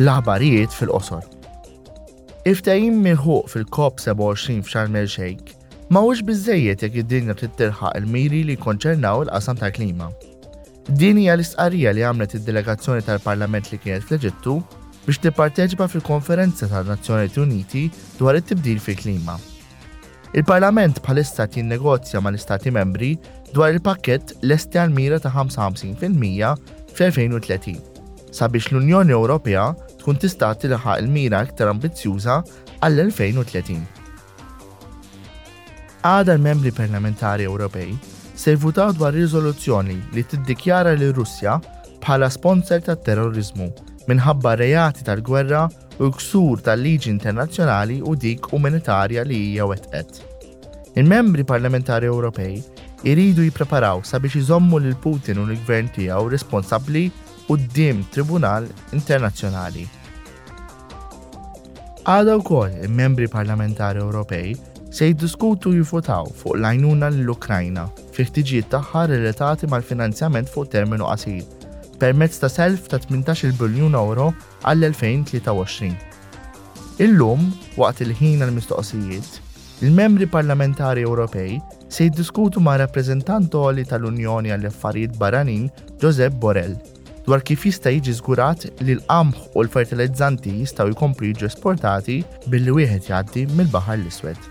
L-aħbarijiet fil-qosor. Il-ftehim milħuq fil-COP 27 f'Sharm el Sheikh ma huwiex biżżejjed jekk id-dinja trid tilħaq il-miri li jikkonċernaw il-qasam tal-klima. Din hija l-istqarrija li għamlet id-delegazzjoni tal-Parlament li kienet fl-Eġittu biex tipparteċipa fil-Konferenza tan-Nazzjonijiet Uniti dwar it-Tibdil fil-Klima. Il-Parlament bħalissa qed jinnegozja mal-Istati Membri dwar il-pakkett lesti għal mira ta' 55 fil-mija fl-2030 sabiex l-Unjoni Ewropea tkun tista' tilħaq il-mira iktar ambizzjuża għall-2030. Għada l-membri parlamentari Ewropej se jvutaw dwar riżoluzzjoni li tiddikjara li Russja bħala sponsor tat-terrorizmu minħabba reati tal-gwerra u ksur tal-liġi internazzjonali u dik umanitarja li hija wettqet. Il-Membri Parlamentari Ewropej iridu jippreparaw sabiex iżommu lil Putin u l-Gvern tiegħu responsabbli quddiem tribunal internazzjonali. Għada wkoll il-Membri Parlamentari Ewropej se jiddiskutu u jivvutaw fuq l-għajnuna lill-Ukrajna fil-ħtiġijiet tagħha relatati mal-finanzjament fuq terminu qasir permezz ta' self ta' 18-il biljun ewro għall-2023. Illum, waqt il-ħin għall-mistoqsijiet, il-Membri Parlamentari Ewropej se jiddiskutu mar-Rappreżentant Għoli tal-Unjoni għall-Affarijiet Barranin Josep Borrell dwar kif jista' jiġi żgurat li l-qamħ u l-fertilizzanti jistgħu jkomplu jiġu esportati billi wieħed jgħaddi mill-Baħar l-Iswed.